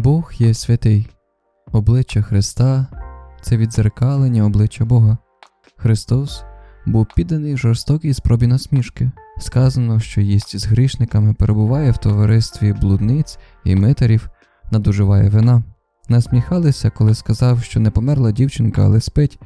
Бог є святий, обличчя Христа це відзеркалення обличчя Бога. Христос був підданий жорстокій спробі насмішки. Сказано, що їсть з грішниками, перебуває в товаристві блудниць і митарів, надуживає вина. Насміхалися, коли сказав, що не померла дівчинка, але спить.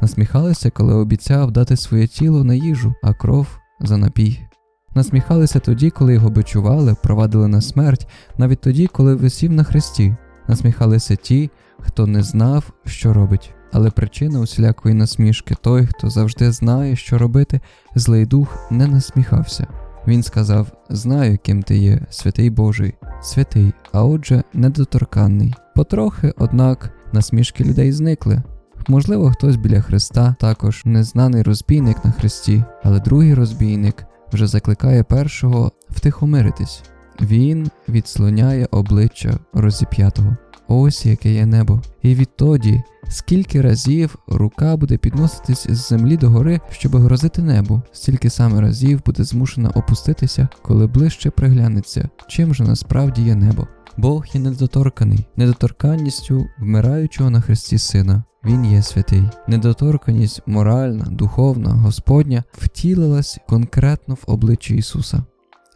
Насміхалися, коли обіцяв дати своє тіло на їжу, а кров за напій. Насміхалися тоді, коли його бичували, провадили на смерть, навіть тоді, коли висів на хресті. Насміхалися ті, хто не знав, що робить. Але причина усілякої насмішки той, хто завжди знає, що робити, злий дух не насміхався. Він сказав: Знаю, ким ти є, святий Божий, святий, а отже, недоторканний. Потрохи, однак, насмішки людей зникли. Можливо, хтось біля Христа, також незнаний розбійник на Христі, але другий розбійник вже закликає першого втихомиритись. Він відслоняє обличчя розіп'ятого. Ось яке є небо. І відтоді, скільки разів рука буде підноситись з землі до гори, щоб грозити небу, стільки саме разів буде змушена опуститися, коли ближче приглянеться, чим же насправді є небо. Бог є недоторканий, недоторканністю вмираючого на хресті сина. Він є святий. Недоторканість моральна, духовна, Господня втілилась конкретно в обличчі Ісуса.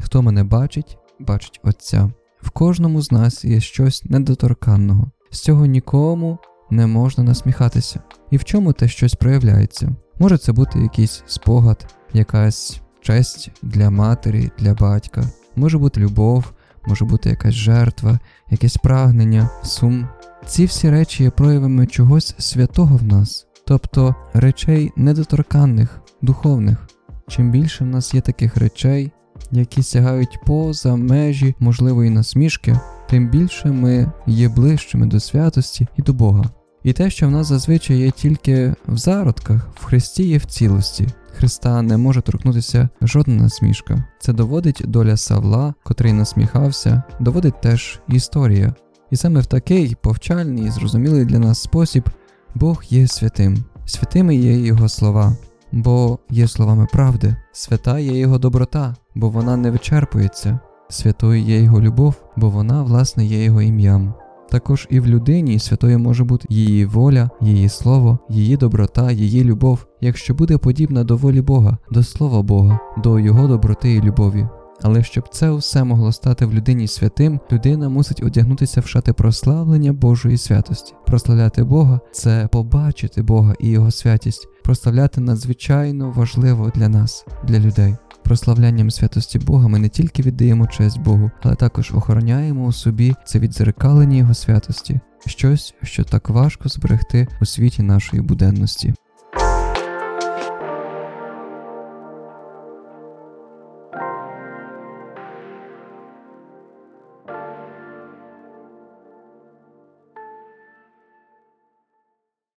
Хто мене бачить, бачить Отця. В кожному з нас є щось недоторканного, з цього нікому не можна насміхатися. І в чому те щось проявляється? Може це бути якийсь спогад, якась честь для матері, для батька, може бути любов, може бути якась жертва, якесь прагнення, сум. Ці всі речі є проявами чогось святого в нас, тобто речей недоторканних, духовних. Чим більше в нас є таких речей, які сягають поза межі можливої насмішки, тим більше ми є ближчими до святості і до Бога. І те, що в нас зазвичай є тільки в зародках, в Христі є в цілості. Христа не може торкнутися жодна насмішка. Це доводить доля Савла, котрий насміхався, доводить теж історія. І саме в такий повчальний і зрозумілий для нас спосіб Бог є святим, святими є Його слова, бо є словами правди, свята є Його доброта, бо вона не вичерпується, святою є Його любов, бо вона, власне, є Його ім'ям. Також і в людині святою може бути її воля, її слово, її доброта, її любов, якщо буде подібна до волі Бога, до слова Бога, до Його доброти і любові. Але щоб це все могло стати в людині святим, людина мусить одягнутися в шати прославлення Божої святості. Прославляти Бога це побачити Бога і Його святість, прославляти надзвичайно важливо для нас, для людей. Прославлянням святості Бога ми не тільки віддаємо честь Богу, але також охороняємо у собі це відзеркалення Його святості, щось, що так важко зберегти у світі нашої буденності.